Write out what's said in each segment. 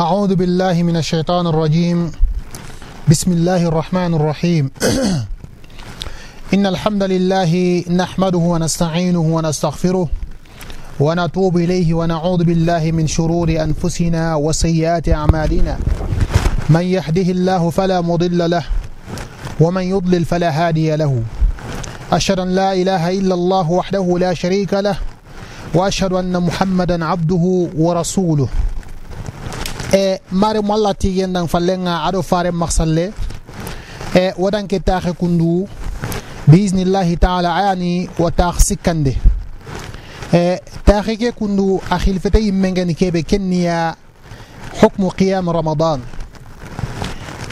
أعوذ بالله من الشيطان الرجيم. بسم الله الرحمن الرحيم. إن الحمد لله نحمده ونستعينه ونستغفره ونتوب إليه ونعوذ بالله من شرور أنفسنا وسيئات أعمالنا. من يهده الله فلا مضل له ومن يضلل فلا هادي له. أشهد أن لا إله إلا الله وحده لا شريك له وأشهد أن محمدا عبده ورسوله. E mare mo allah tigen dan fallenga aɗo fare maksalle e waɗanke taxe kundu biisnillahi taala ayani wa tax e taxe ke kundu a xilfete yimmengeni kenniya hukmu qiyam ramadan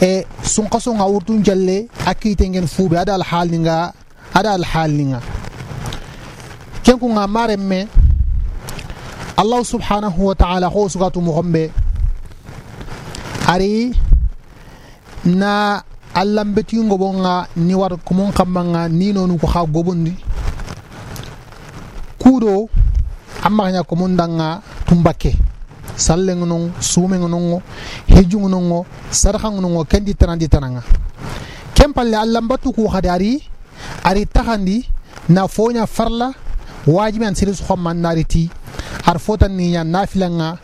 e sunqa songa wurtun jalle a kiitengen fuuɓe aɗa alhaalninga aɗa alhaalninga kenkunga maren me allahu subhanahu wa taala ho sugatu moxonɓe ari na allambetingo bonga ni war kumon kammanga ni nonu ko ha gobondi. Kudo amma ko mon danga tumbake. Salle non sume non hejju non sarha non kandi tanandi tananga. Kempalle allambatu ko hadari ari tahandi na fonya farla wajibi an siris xomman nariti. Ar fotan ni nya nafilanga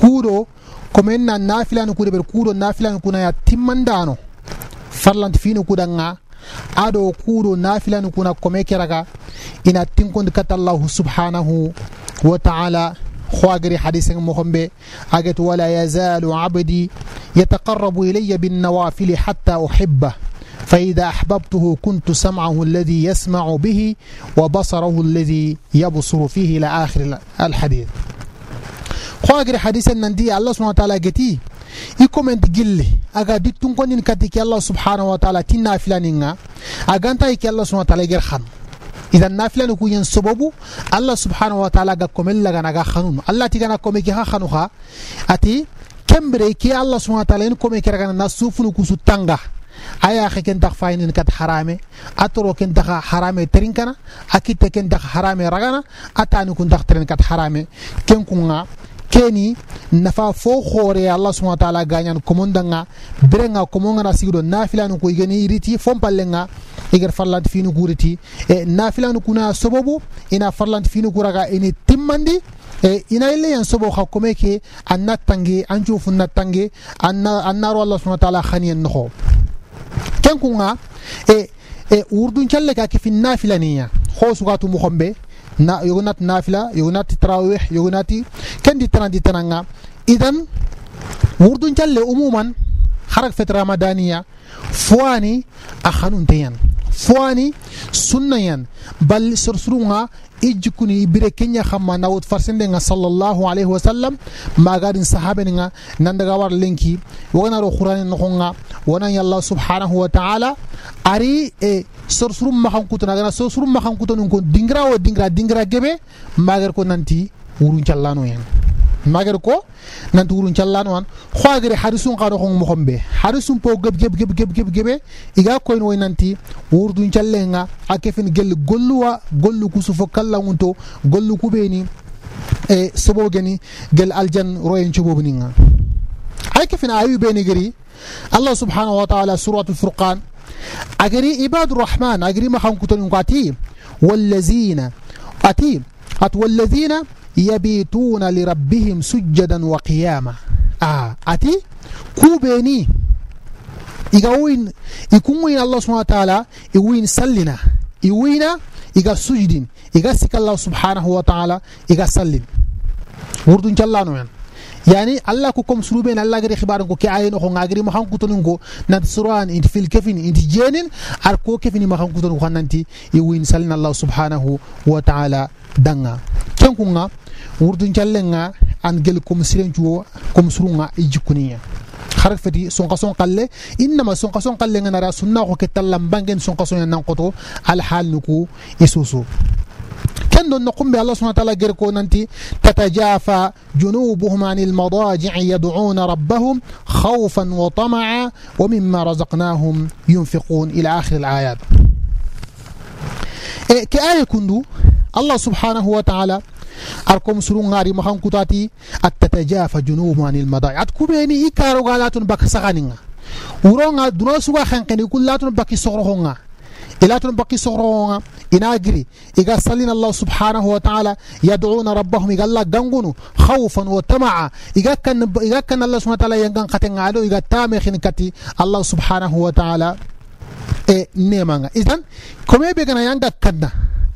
kudo komin na nafilanu kude ɓer kuuɗo nafilanu kuna ya timmandano farlanti fino kuɗanga aɗo kuuɗo nafilanu kuna kome keraga ina tinkondi katta allahu subhanahu wa taala خوagri حديث مخمبي أجت ولا يزال عبدي يتقرب إلي بالنوافل حتى أحبه فإذا أحببته كنت سمعه الذي يسمع به وبصره الذي يبصر فيه إلى آخر الحديث خوagre hadisen nandi allah subhanahu wa ta'ala geti i comment gille aga dittun konin kati ki allah subhanahu wa ta'ala tin nafilaninga aganta ki allah subhanahu wa ta'ala ger khan idan nafilani ku yen sababu allah subhanahu wa ta'ala ga komel laga naga khanun allah tigana kome ki ha khanu ha ati kembere ki allah subhanahu wa ta'ala en kome ki raga na sufunu kusu tanga aya xe ken tax faynin kat harame atoro ken tax harame terinkana akitte ken tax harame ragana atani kun tax teren kat harame ken kunga keni nafa fo khore allah subhanahu wa ta'ala ganyan komondanga berenga komonga sigdo nafilanu ko igeni iriti fompallenga igar farlant finu guriti e nafilanu kuna sababu ina farlant finu kuraga ini timmandi e ina ile yan sobo kha kome ke anna tangi anju funna tangi anna annaro allah subhanahu wa ta'ala khaniyan no ken kunga e e urdun challe ka ke fin nafilaniya kho sugatu mu khombe na yogonati nafila yogonati tarawih yogonati kendi tanandi tananga. Idan wurdun challe umuman harak fet ramadaniya fuani a khanunteyan fuani sunnayan bal sursurunga ijikuni ibire kenya khamma nawut farsende nga sallallahu alaihi wasallam magadin sahabe nga nandaga war lenki wona ro qur'an no nga wona yalla subhanahu wa ta'ala ari e sorsurum ma kutuna gana sorsurum ma kutuna ko dingra o dingra dingra gebe magar ko nanti wurun callano yen magar ko nanti wurun callano wan khwagere harisun qado ko mo khombe harisun po geb geb geb geb geb gebe iga ko en nanti wurdun callenga akefin gel golluwa gollu ku sufo kala wonto gollu ku beni e sobo geni gel aljan royen cubobu ninga ay kefin ayu beni gari الله سبحانه وتعالى سورة الفرقان أجري عباد الرحمن أجري ما خنكتن قاتي والذين أتي أت والذين yabiituuna lirabbihim sujadan wa qiyaama ah, ati? Kuu beenii iga win ikun allah subhana wa taala iwin sallina. Iwina iga sujdin iga sik allah subhaanahu wa taala iga sallin. Wurdun callaanoyan يعني الله كوكم سروبين الله غري خبارن كو كي اين خو غاغري ما خان كوتون كو نات سروان انت في الكفين انت جينين. ار كو كفين ما خان كوتون خو نانتي يوين سالنا الله سبحانه وتعالى دانا كينكونا؟ وردن جالنا ان جيل كوم سيرن جو كوم سرونا ايجيكوني خرج فدي سونكا سونكا لي. إنما سونكا سونكا لي نارا سنا كو كتلام بانغين سونكا سونيا نانكوتو الحال نكو إسوسو. كن نقوم بالله سبحانه وتعالى جركو ننتي تتجافى جنوبهم عن المضاجع يدعون ربهم خوفا وطمعا ومما رزقناهم ينفقون. إلى آخر الآيات. إيه كآية كندو. الله سبحانه وتعالى أركم سرون غاري مخان كتاتي. التتجافى جنوب عن المضايع أتكوبيني إكارو غالاتون بك سغانينا ورونغا دونو سوا خنقني كلاتون بك سغرهونغا. إلاتون بك سغرهونغا إناجري إذا سلين الله سبحانه وتعالى يدعون ربهم إذا الله غنغنو خوفا وطمعا. إذا كان إذا كان الله سبحانه وتعالى ينغن قتن علو إذا تامخين كتي الله سبحانه وتعالى. nemanga idan kome be gana yanga kanna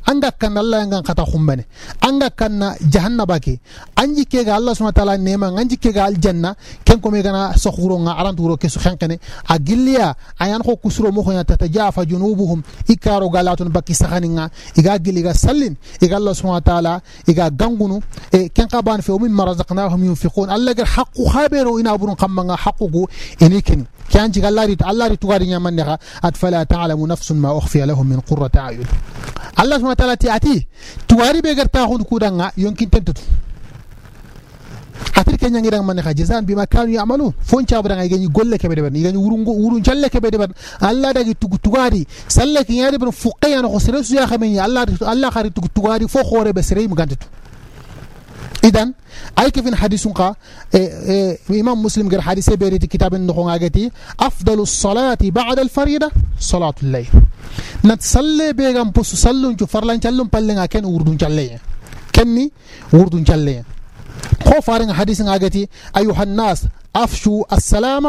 anga kanna Allah yanga kata khumbane anga kanna jahannaba ke anji ke ga Allah subhanahu wa ta'ala nema anji ke ga aljanna ken kome gana sokhuro nga aranturo ke su khankane agilliya ayan ko kusuro mo khonya tatajafa junubuhum ikaro galatun baki sakhaninga iga giliga sallin iga Allah subhanahu wa ta'ala iga gangunu e ken qaban fi ummin marazaqnahum yunfiqun Allah gar haqqu khabiru ina burun qammanga haqqugu inikini كان جي الله ريت الله ريت غاري نيمان نخا ات فلا تعلم نفس ما اخفي لهم من قرة اعين الله wa taala ti ati tuwari be garta hun ku kudanga yonkin tentutu atir kenya ngira man kha jizan bima kanu ya'malu fon cha ba da gani golle kebe de ban ngi wurun go wurun challe kebe de ban alla da gi tugu tugari sallaki yari ban fuqiyan khosresu ya khamen ya alla alla khari tugu tugari fo khore be sere mu gantetu إذن أي كيف حديث قا؟ إيه، إيه، إمام مسلم قال حديث بيريت كتاب النخون أجتي أفضل الصلاة بعد الفريضة صلاة الليل. نتصلي بيجام بس صلون شو فرلا نجلون بلن أكن وردون جلية كني وردون جلية خوف فارن حديث أجتي أيها الناس أفشوا السلام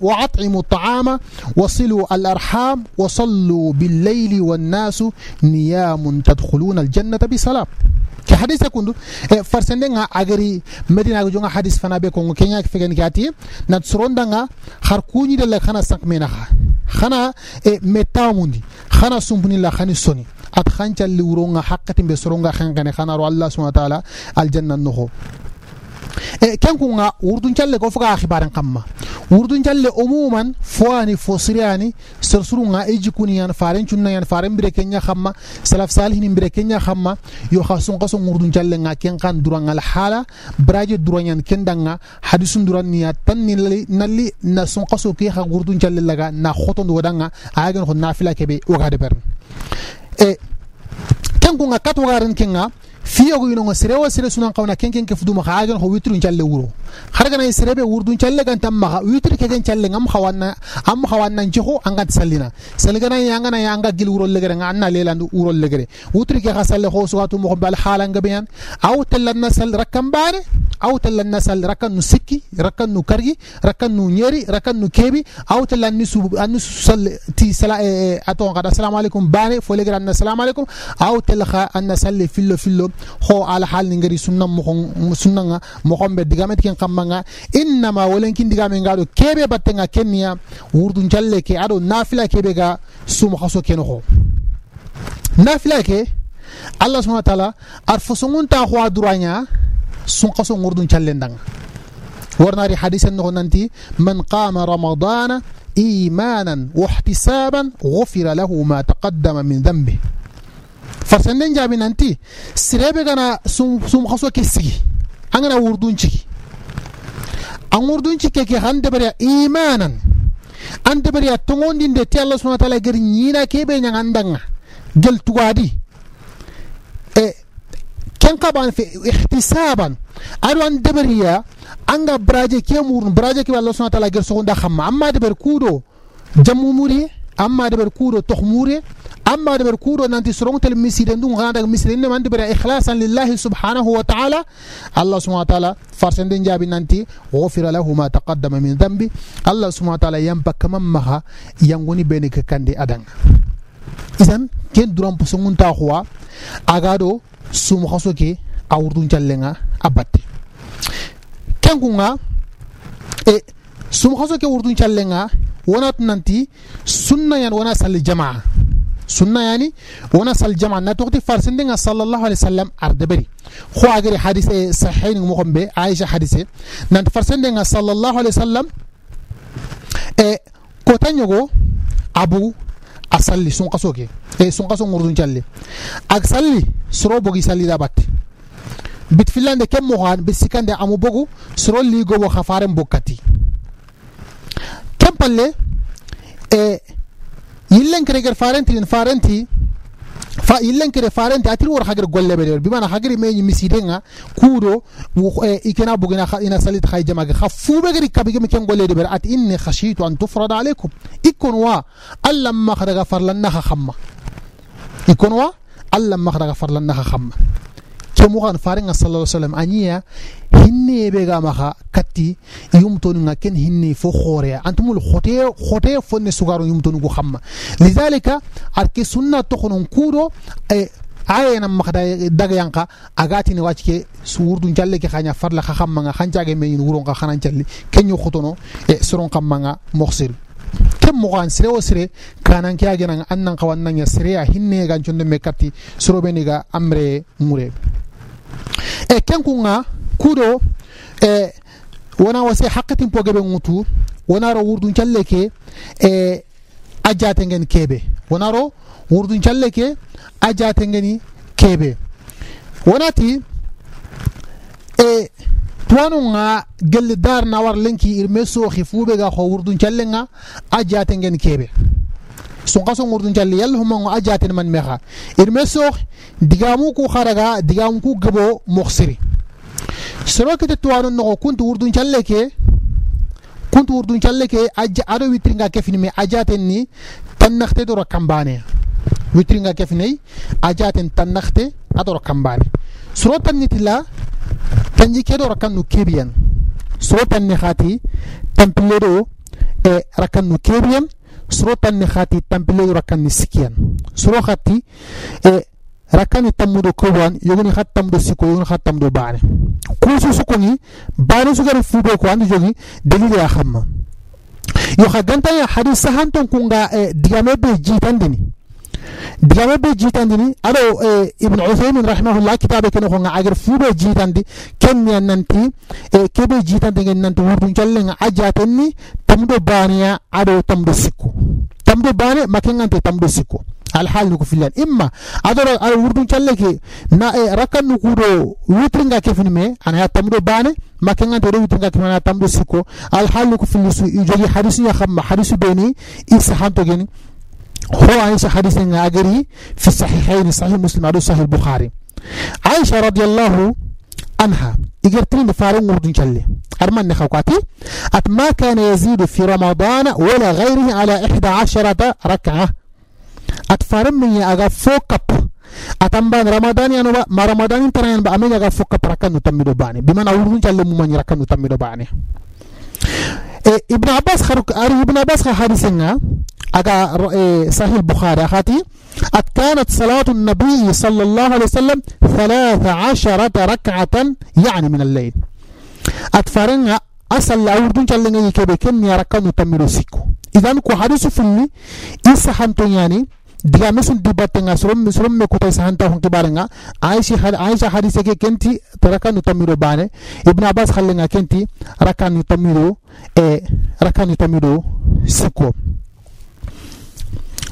وأطعموا الطعام وصلوا الأرحام وصلوا بالليل والناس نيام تدخلون الجنة بسلام. كحديث يكون فرسن دينا أغري مدينة جونا حديث فنا بيكونغ كينيا كفغن كاتي نتسرون دينا خاركوني دي لخنا سنك مينخا خنا متاموني خنا سنبني لخاني سوني أتخانشا اللي ورونغ حقتين بسرونغ خانغاني خنا رو الله سبحانه وتعالى الجنة النخو e fuka khibaran kamma wurdun challe umuman fuani fosiriani sersuru nga ejikuni yan faren chunna yan faren bire kenya khamma salaf salihin bire kenya khamma yo khasun qaso wurdun challe nga ken kan durang al hala braje duranyan kendanga hadisun duran niya tan nalli na sun qaso ki kha wurdun challe laga na khoton wadanga agen ko nafila kebe wagade ber e kenku nga katwagaran kenga fiyogo yino sere wa sere sunan qawna ken ken ke fuduma khaagan ho witrun challe wuro khargana sere be wurdun challe gan tamma witri ke gen challe ngam khawanna am khawanna njiho angat sallina salgana yanga na yanga gil wuro legere anna leland wuro legere witri ke khasalle ho suwatu mo bal halan gabiyan aw tallanna sal rakam bare aw tallanna sal rakan nu sikki rakan nu kargi rakan nu nyeri rakan nu kebi aw tallanni su annu sal ti sala e aton qada assalamu alaikum bane fo legere anna assalamu alaikum aw talkha anna salli fillo fillo هو على حال نجري سنة مخن سنة غا مخن بديعامد كين خم مانغا إنما ولن كين ديعامين غادو كيبي باتنغا كينيا وردن جل كي أدو نافلة كيبي غا سو مخسو كينو خو نافلة كي الله سبحانه وتعالى أرفسون تا خو أدرانيا سو مخسو وردن جل دنغا ورناري حديثا نغو ننتي من قام رمضان إيمانا واحتسابا غفر له ما تقدم من ذنبه farsenden jaabi nanti sirebe gana sum khaso ke sigi an gana wurdun ciki an wurdun cike ke han debariya imanan an debariya tongondinde te allah subhanahu wa ta'ala gari nyina ke be nyang andanga gel tuwadi e ken qaban fi ihtisaban ado an debariya anga braje ke murun braje ke allah subhanahu wa ta'ala gari sogonda khamma. Amma debar kudo jamumuri amma debar kudo tokhmuri أما دبر كورو نانتي سرون تل مسيرين دون غانا مسيرين من دبر إخلاصا لله سبحانه وتعالى الله سبحانه وتعالى فرسن دين جابي نانتي غفر له ما تقدم من ذنبي الله سبحانه وتعالى ينبا كمان مها ينغني بينك كاندي أدن إذن كين درام بسنون تاخوا أغادو سوم خسوكي أوردون جالنا أباتي كان كونغا إيه سوم خسوكي أوردون جالنا ونات نانتي سنة ين ونا سال الجماعة sunna yani wona sal jama na tokti farsinde nga sallallahu alaihi wasallam ardeberi kho agari hadise sahihin mo gombe aisha hadise nan farsinde nga sallallahu alaihi wasallam e ko tanyogo abu asalli sun kaso ke e sun kaso ngurdun challe ak salli soro bogi salli da batte bit filande kem mo han bisikande amu bogu soro li go bo khafaren bokati kempalle e yillen kereger farenti en farenti fa illen kede farente atir wor hagir golle be bimana hagir meñi misidenga kuuɗo ikena bugina ina salit hay jamage ha fuɓe gedi kabigemi ken gollede ɓere ati inni khashitu an tufrada aleykum ikkon wa allah mak daga farlannaha hamma ikkon wa allah mak daga farlannaha hamma kemuxan farenga sallah sallam a ñiya hinne be ga maxa katti yumtonuga ken hinne fo xoore antumul xote xote fonne sugaro yumtonugu xamma lidalika ar ke sunna toxonon kuuɗo e ayena maxda dagayanka agatini wacc ke wurdu jalle ke xaña farla xa xammanga xancage meyin wuronga xanan calli keño xotono e soron xammanga moxsir ken moxoan sire wo sire kanan ke agenanga an nan xawan nanga sire a hinne ganconde me katti sorobeniga amre mure e kenkunga kuɗo e wona wasi hakkatin pogeɓe ŋutu wonaro wurdun calle ke e a jategen keɓe wonaro wurdun calle ke a jategeni keɓe wonati e tuwanuga gelle dar na war lenki irme soohi fuɓe ga xo wurdun callenga a jategen keɓe sunkaso wurdun calle yalla humango a jaten man mexa irme soox digamu ku xaraga digamu ku gebo moxsiri soro kete tuwanu noxo kuntu wurdun calle ke kuntu wurdun calle ke aɗo witringa kefini me a jaten ni tan naxte doro kambane witringa kefiney a jaten tan naxte a doro kambane soro tan nitila tanji ke do rakannu kebiyan soro tan ne xati tampille do e rakannu kebiyan surotani hati tampilei rakani sikiyan. Suro hati e rakani tammudo kowan yogoni hat tammudo siko yogoni hat tammudo baane. Kuusu sukoni baane sugari fuuɓe ko andi jogi dalile a hamma yo ha gantaya hadi sahanton kunga e digame ɓe jiitandini digame be jitandini aɗo e ibne uthaymin rahimahullah kitabe kene ko nga agar fube jitandi kenniya nanti e keɓe jitande gen nanti wurdu callenga a jatenni tamdo baneya aɗo tamdo sikko tamdo bane makengante tamdo sikko alhal nuko fillan imma adoro ala wurdun calleke na e rakkan nukuɗo witringa kefni me ana ya tamɗo bane makengante ɗo witringa kefni ana tamɗo sikko alhal nuko filli su i jogi hadisu ya xamma hadisu beni i sahantogeni هو عائشة حديث أجري في الصحيحين صحيح مسلم أو صحيح البخاري. عائشة رضي الله عنها إجرتني فارن وردن شلي. أرمان نخوكاتي. أت ما كان يزيد في رمضان ولا غيره على إحدى عشرة ركعة. أتفارن من أغا فوكب أتنبان رمضان يعني ما رمضان يعني بأمين أغا فوكب ركن نتمدو باني. بمعنى وردن شلي ممن ركن نتمدو باني. إيه ابن عباس خرق ابن عباس حديثنا أجا صحيح البخاري أخاتي أت كانت صلاة النبي صلى الله عليه وسلم ثلاث عشرة ركعة يعني من الليل أتفرنها أصل لأوردون جلنga يكبه كن يركا نتمرو سيكو إذن كو حديث فلي إسا حمتون يعني diga sun dibattenga sorom sorom me kutay sahanta hon kibarenga aisha aisha hadise ke kenti rakanu tamiro bane. Ibn abbas khallenga kenti rakanu tamiro e rakanu tamiro sikko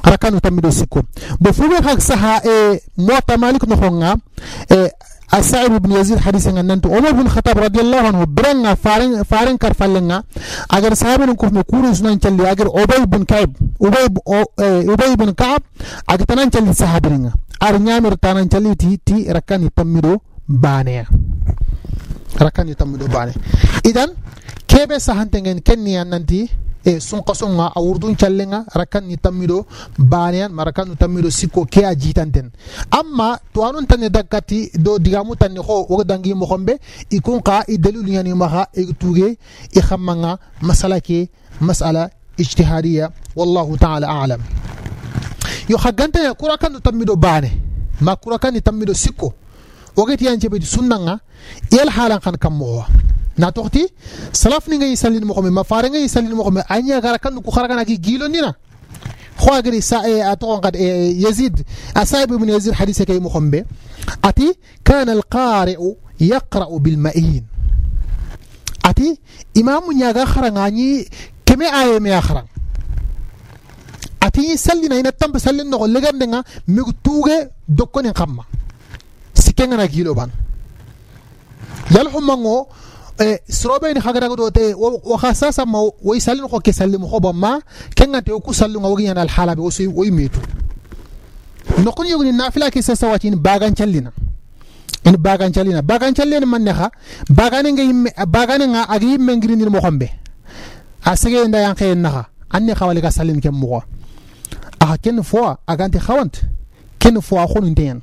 rakanu tamido siko bo fuɓe hak saha e mota malik no honga e a bin ibn yazid hadisen an nanti omar bun khatab radiallahu anhu faring faren kar fallenga agar sahabinin kufme kurin sunan calli agar ubay bin kaab eh, ubay bin kaab agar tanan calli sahabiringa ar ñamir tanan calli ti ti rakkan bane baneya rakkan hitammiɗo bane. Idan kebe sahante gen kenniya nanti e sunkasunga a wurdun callenga rakan ni tammido baneyan marakan ni tammido sikko ke a jitanten amma to anun tanne dakkati do digamu tanne ho wo dangi mo khombe ikun ka i dalilu yani maha e tuge i khammanga masala ke masala ijtihadiyya wallahu ta'ala a'lam yo khagante kura kan tammido bane ma kura kan tammido sikko wogeti yan jebe sunnanga yel halan kan kammo na toxti salaf ni ngay salin mo xome ma fare ngay salin mo xome anya gara kan ku xaraga ki gilo nina xo agri sa e atoxon qad yazid asaib ibn yazid hadith kay mo xombe ati kana al qari'u yaqra'u bil ma'in ati imamu nyaga xaranga ni keme aye me xarang ati sallina ina tambe sallin no legande nga mi tuge dokkoni xamma sikenga na gilo ban yal humango e srobe ni hagara do te wa khasasa ma way salin ko ke salim ko ma kenga te ku sallu nga wagi al halabe o soy oy metu nokon yogni nafila ke sesa wati in bagan challina in bagan challina bagan challina man neha bagane nga yimme bagane nga agi yimme ngiri ni mo xombe a sege nda yan xey naha anne xawali ka salin ke mo a ken fo aganti xawant ken fo a xonu nten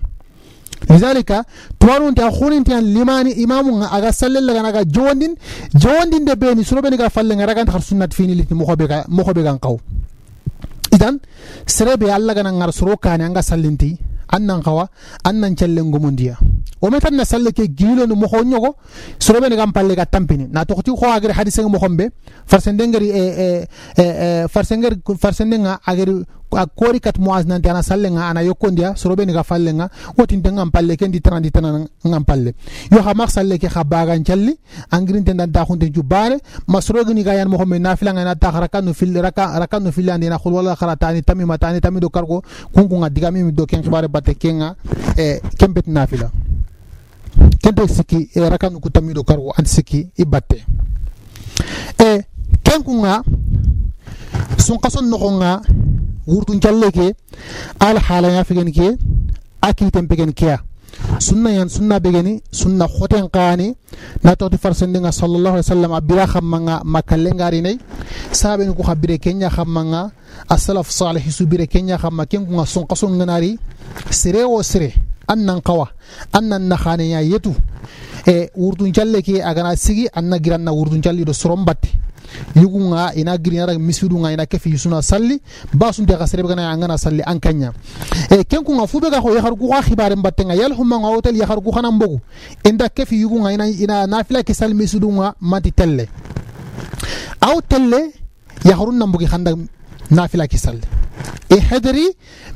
لذلك توارون تا خونين تيان لماني إمام أغا سلل لغا نغا جواندين جواندين دي بيني سنو بيني غا فالن غا خر سنة فيني لتي مخو بيغا نقو إذن سربي الله غا نغار سرو كاني أغا سلنتي annan kawa annan challe ngumundiya o metan na salle ke gilo no mo nyogo soro be ngam palle ga tampini na to ti ko agere hadise mo khombe farsende ngari e e e farsende farsende nga agere a kori kat muaz nanti ana salle nga ana yokondia sorobe ni ga falle nga wotin ngam palle ken di trandi tan ngam palle yo ha mak salle ke khabaga challi angrin den dan ta ju bare masro ni ga yan mo khombe nafila nga na ta rakanu fil raka rakanu fil andi khul wala kharatani tami matani tami do kargo kunku nga digami mi do ken khibare batte kenga e kembet nafila. Kente siki e rakanu ku tami do kargo an siki ibatte e kenku nga sun kason no nga wurtun challe ke al hala ya figen ke aki tempegen kiya sunna yan sunna begeni sunna khoten qani na to farsende nga sallallahu alaihi wasallam abira khamanga makalle ngari nay sabe ko khabire kenya khamanga as-salaf salih subire kenya khamma ken ko sun qasun nganari sire o sire annan qawa annan nakhane ya yetu e wurtun challe ke agana sigi anna giranna wurtun challi do sorom batte yugunga ina girinara misudunga ina kefi suna salli basunte ga serebe gana angana salli an kanya e ken kunga fube ga ho yahar ku khibare mbattenga yal humma nga hotel yahar ku khana mbogu. Inda kefi yugunga ina ina nafila ke sal misudunga mati telle. Aw telle yaharun nambugi khanda nafila ke salli e hadri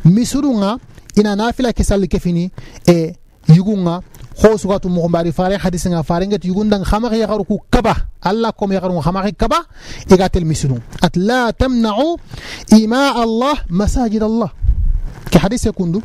misudunga ina nafila ke salli kefini e yugunga ho sugatu mo mbari fare hadisi nga fare ngat yugundang khama ya garu ku kaba alla kom ya garu khama kaba igatel misunu at la tamna'u ima Allah masajid Allah ke hadise kundu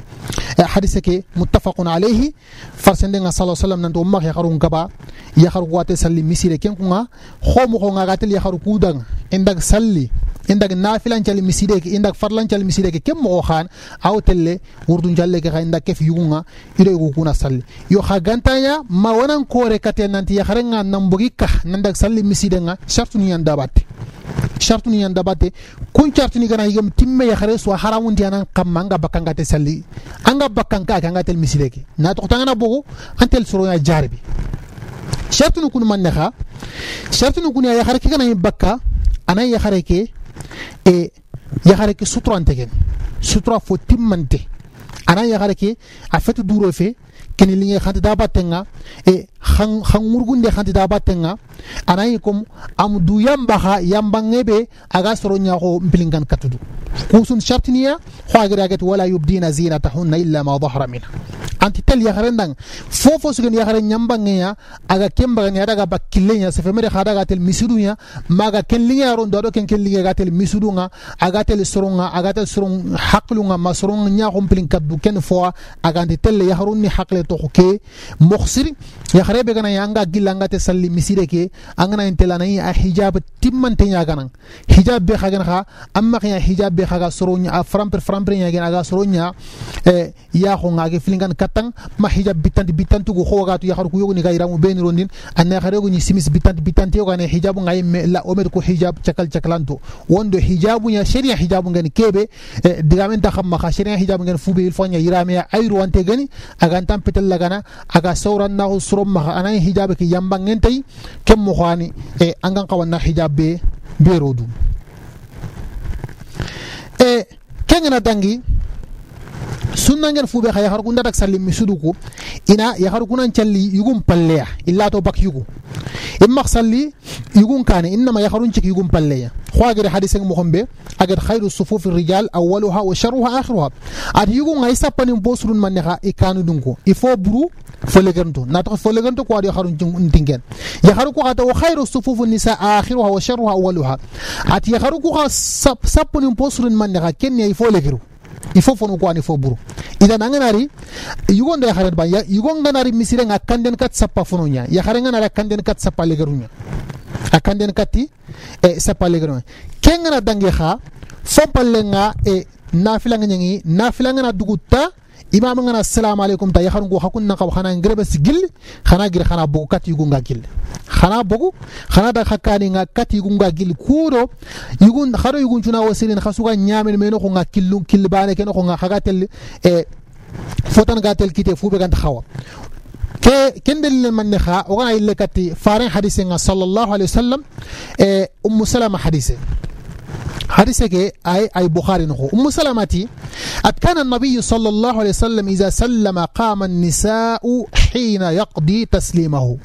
hadise ke muttafaqun alayhi farsende nga sallallahu alaihi wasallam nanto umma ya garu kaba ya garu wate salli misire ken kunga ho mo nga gatel ya garu kudang indak salli indak nafilan cali miside ke indak farlan miside ke kem mo khan aw telle wurdun jalle ke indak kef yugunga ido yugu kuna salli. Yo khaganta ya ma wonan kore kate nanti ya kharenga ka nandak salli miside nga shartu ni yanda batte shartu ni yanda batte kun shartu ni gana yigam timme ya khare so haramun kamma nga bakanga te salli. Anga bakanga ka nga tel miside ke na bogo antel soro ya jarbi shartu kun man nekha shartu kun ya khare ke kana bakka anan ya ke e yagare ke suturante ken sutura fo timmante ana yagare ke a fetu duro fe keni linge khanti da battenga e khang khang murgunde khanti da battenga ana yi kom am du yamba ha yamba ngebe aga soro nya ko mpilingan katudu. Kusun shartiniya khwagira get wala yubdina zinatahunna illa ma dhahara minha. Anti tel yagare ndang fofo sugen yagare nyamba ngeya aga kemba ni adaga bakille nya se femere khada ga tel misudu nya maga ken linge ron do do ken ken linge ga tel misudu nga. Aga tel soronga aga tel sorong haqlu nga. Masrong nya ko mpilin kaddu ken fo aga anti tel yaharun ni haqle to ke mukhsir yagare be gana yanga gillanga te salli misire ke. Angana intela nay a hijab timmante nya ganan hijab be khagan kha amma ya hijab be khaga soronya a framper framper nya gen aga soronya e ya ko ngage filingan katang ma hijab bitanti bitanti go xoga tu yakhar ku yogoni ga iramu ben rondin anna yakhar go ni simis bitanti bitanti yoga ne hijab ngai me la omer ko hijab chakal chakalanto wondo hijabu nya sharia hijabu ngani kebe e, digamen ta khamma kha sharia hijabu ngani fube il fonya irame ya ayru wante gani aga tam petel lagana aga sawran na usrum ma ana hijab ki yamba ngentay kem mo khani e angan kawanna hijab be rodu e kengena dangi sunnangen fuɓe xa yaxar kundatak sallim mi suduku ina yaxar kunan calli yugum palleya illa to bak yugu. In max salli yugun kane innama yaxarun cik yugum palleya. Xoagere hadiseng moxon be aget xayru sufufi rijal awaluha wa sharuha axiruha ati yugun ay sappanin bo surun manne xa i kanu dunko il faut buru fo legentu natax fo legentu ko adi yaxarun tingen yaxaru ku xata wa xayru sufufu nisa axiruha wa sharuha awaluha ati yaxaru ku xa sappanin bo surun manne xa kenne il faut legeru ifo fonu ko ani fo buru. Ida nanganari yugo ndo yakhare ba yugo nganari misire nga kanden kat sappa fonu nya yakhare nganari kanden kat sappa legeru nya akanden kati e sappa legeru kengana dangi kha fo palle nga e nafila nga nyangi nafila nga duguta imam nga na assalamu alaikum ta yakharun go hakun na kaw khana ngrebe sigil khana gir khana bogu kati gunga gil khana bogu khana da khakani nga kati gunga gil kuro yugun kharo yugun tuna wasirin khasuga nyamen meno ko nga killu kilbane ken ko nga khagatel e fotan gatel kite fube gant khawa ke ken dalil man kha o ga ille kati faran hadise nga sallallahu alaihi wasallam e ummu salama hadise حديثك أي أي بخاري نخو. أم سلمتي أت كان النبي صلى الله عليه وسلم إذا سلم قام النساء حين يقضي تسليمه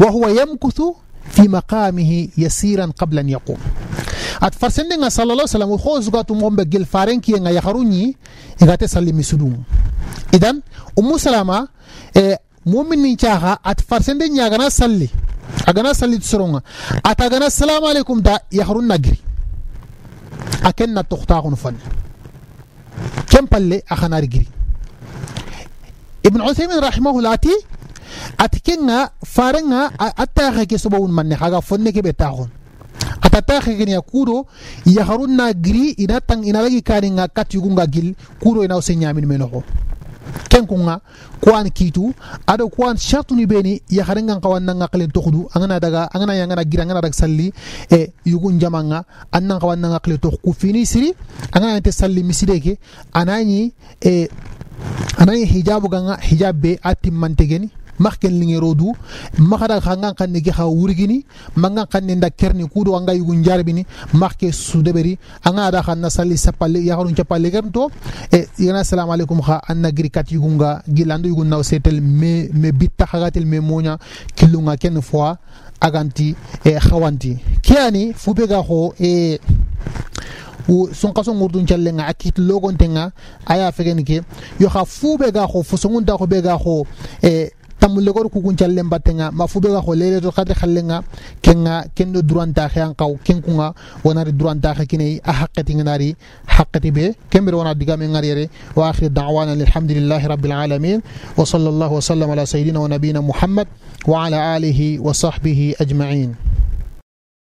وهو يمكث في مقامه يسيرا قبل أن يقوم. أت فرسندنا صلى الله عليه وسلم وخوز قاتم غم بجل فارنكي يخروني إذا تسلم سدوم. إذن أم سلمة إيه مؤمن من شاها أت فرسندنا يغنا سلي أغنا سلي تسرونga أت أغنا السلام عليكم دا يخرون نجري akenna toxtaxunu fan ken palle a xanari giri ibn uthaymin rahimahullah ati ati kenga farenga a taxe ke sobawun manne xaga fonne ke ɓe taxun ata taxe kene ya kuɗo yaxarun na giri ina tang ina lagi kaninga kat yugunga gil kuɗo ina o se ñamin menoxo kenkunga kuwani kitu ado kuan shartu ni beni ya harengan kawan nan ngaklen tokhdu angana daga angana yangana gira angana daga salli e yugun jamanga annan kawan nan ngakle tokh ku fini siri angana te salli misideke anani e anani hijabu ganga hijab be atimmantegeni maxken lingero du maxada xangan xanne ge xa wurgini mangan xanne nda kerni kudo anga yugu njarbini maxke sudeɓeri anga da xanna sali sapalle yaxarun capalle ger to e yana assalamu alaikum xa anna giri kat yugunga gilando yugun naw setel me me bitta xagatel me moña killunga ken fois aganti e xawanti kiyani fube ga xo e wo sonkaso ngurdun callenga akit logontenga aya fegen ke yo xa fube ga xo fo songunta xo be ga xo e tamulle gor ku kun challe mbatenga ma fube ga kholele to khade khallenga kenga kendo duranta khan qaw kenkunga wonari duranta khakine a haqqati nganari haqqati be kembere wona diga men ngariere wa akhir da'wana alhamdulillahi rabbil alamin wa sallallahu wa sallam ala sayidina wa nabina muhammad wa ala alihi wa sahbihi ajma'in